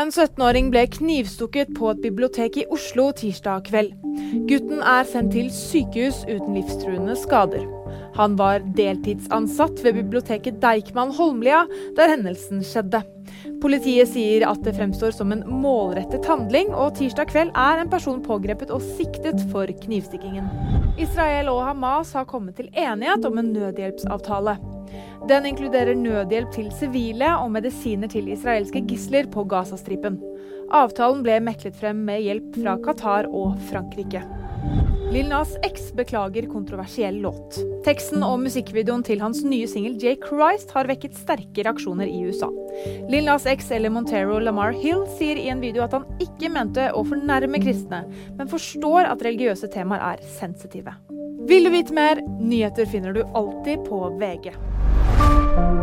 En 17-åring ble knivstukket på et bibliotek i Oslo tirsdag kveld. Gutten er sendt til sykehus uten livstruende skader. Han var deltidsansatt ved biblioteket Deichman Holmlia, der hendelsen skjedde. Politiet sier at det fremstår som en målrettet handling, og tirsdag kveld er en person pågrepet og siktet for knivstikkingen. Israel og Hamas har kommet til enighet om en nødhjelpsavtale. Den inkluderer nødhjelp til sivile og medisiner til israelske gisler på Gazastripen. Avtalen ble meklet frem med hjelp fra Qatar og Frankrike. Lil Nas X beklager kontroversiell låt. Teksten og musikkvideoen til hans nye singel J. Christ har vekket sterke reaksjoner i USA. Lil Nas X eller Montero Lamar Hill sier i en video at han ikke mente å fornærme kristne, men forstår at religiøse temaer er sensitive. Vil du vite mer? Nyheter finner du alltid på VG. thank you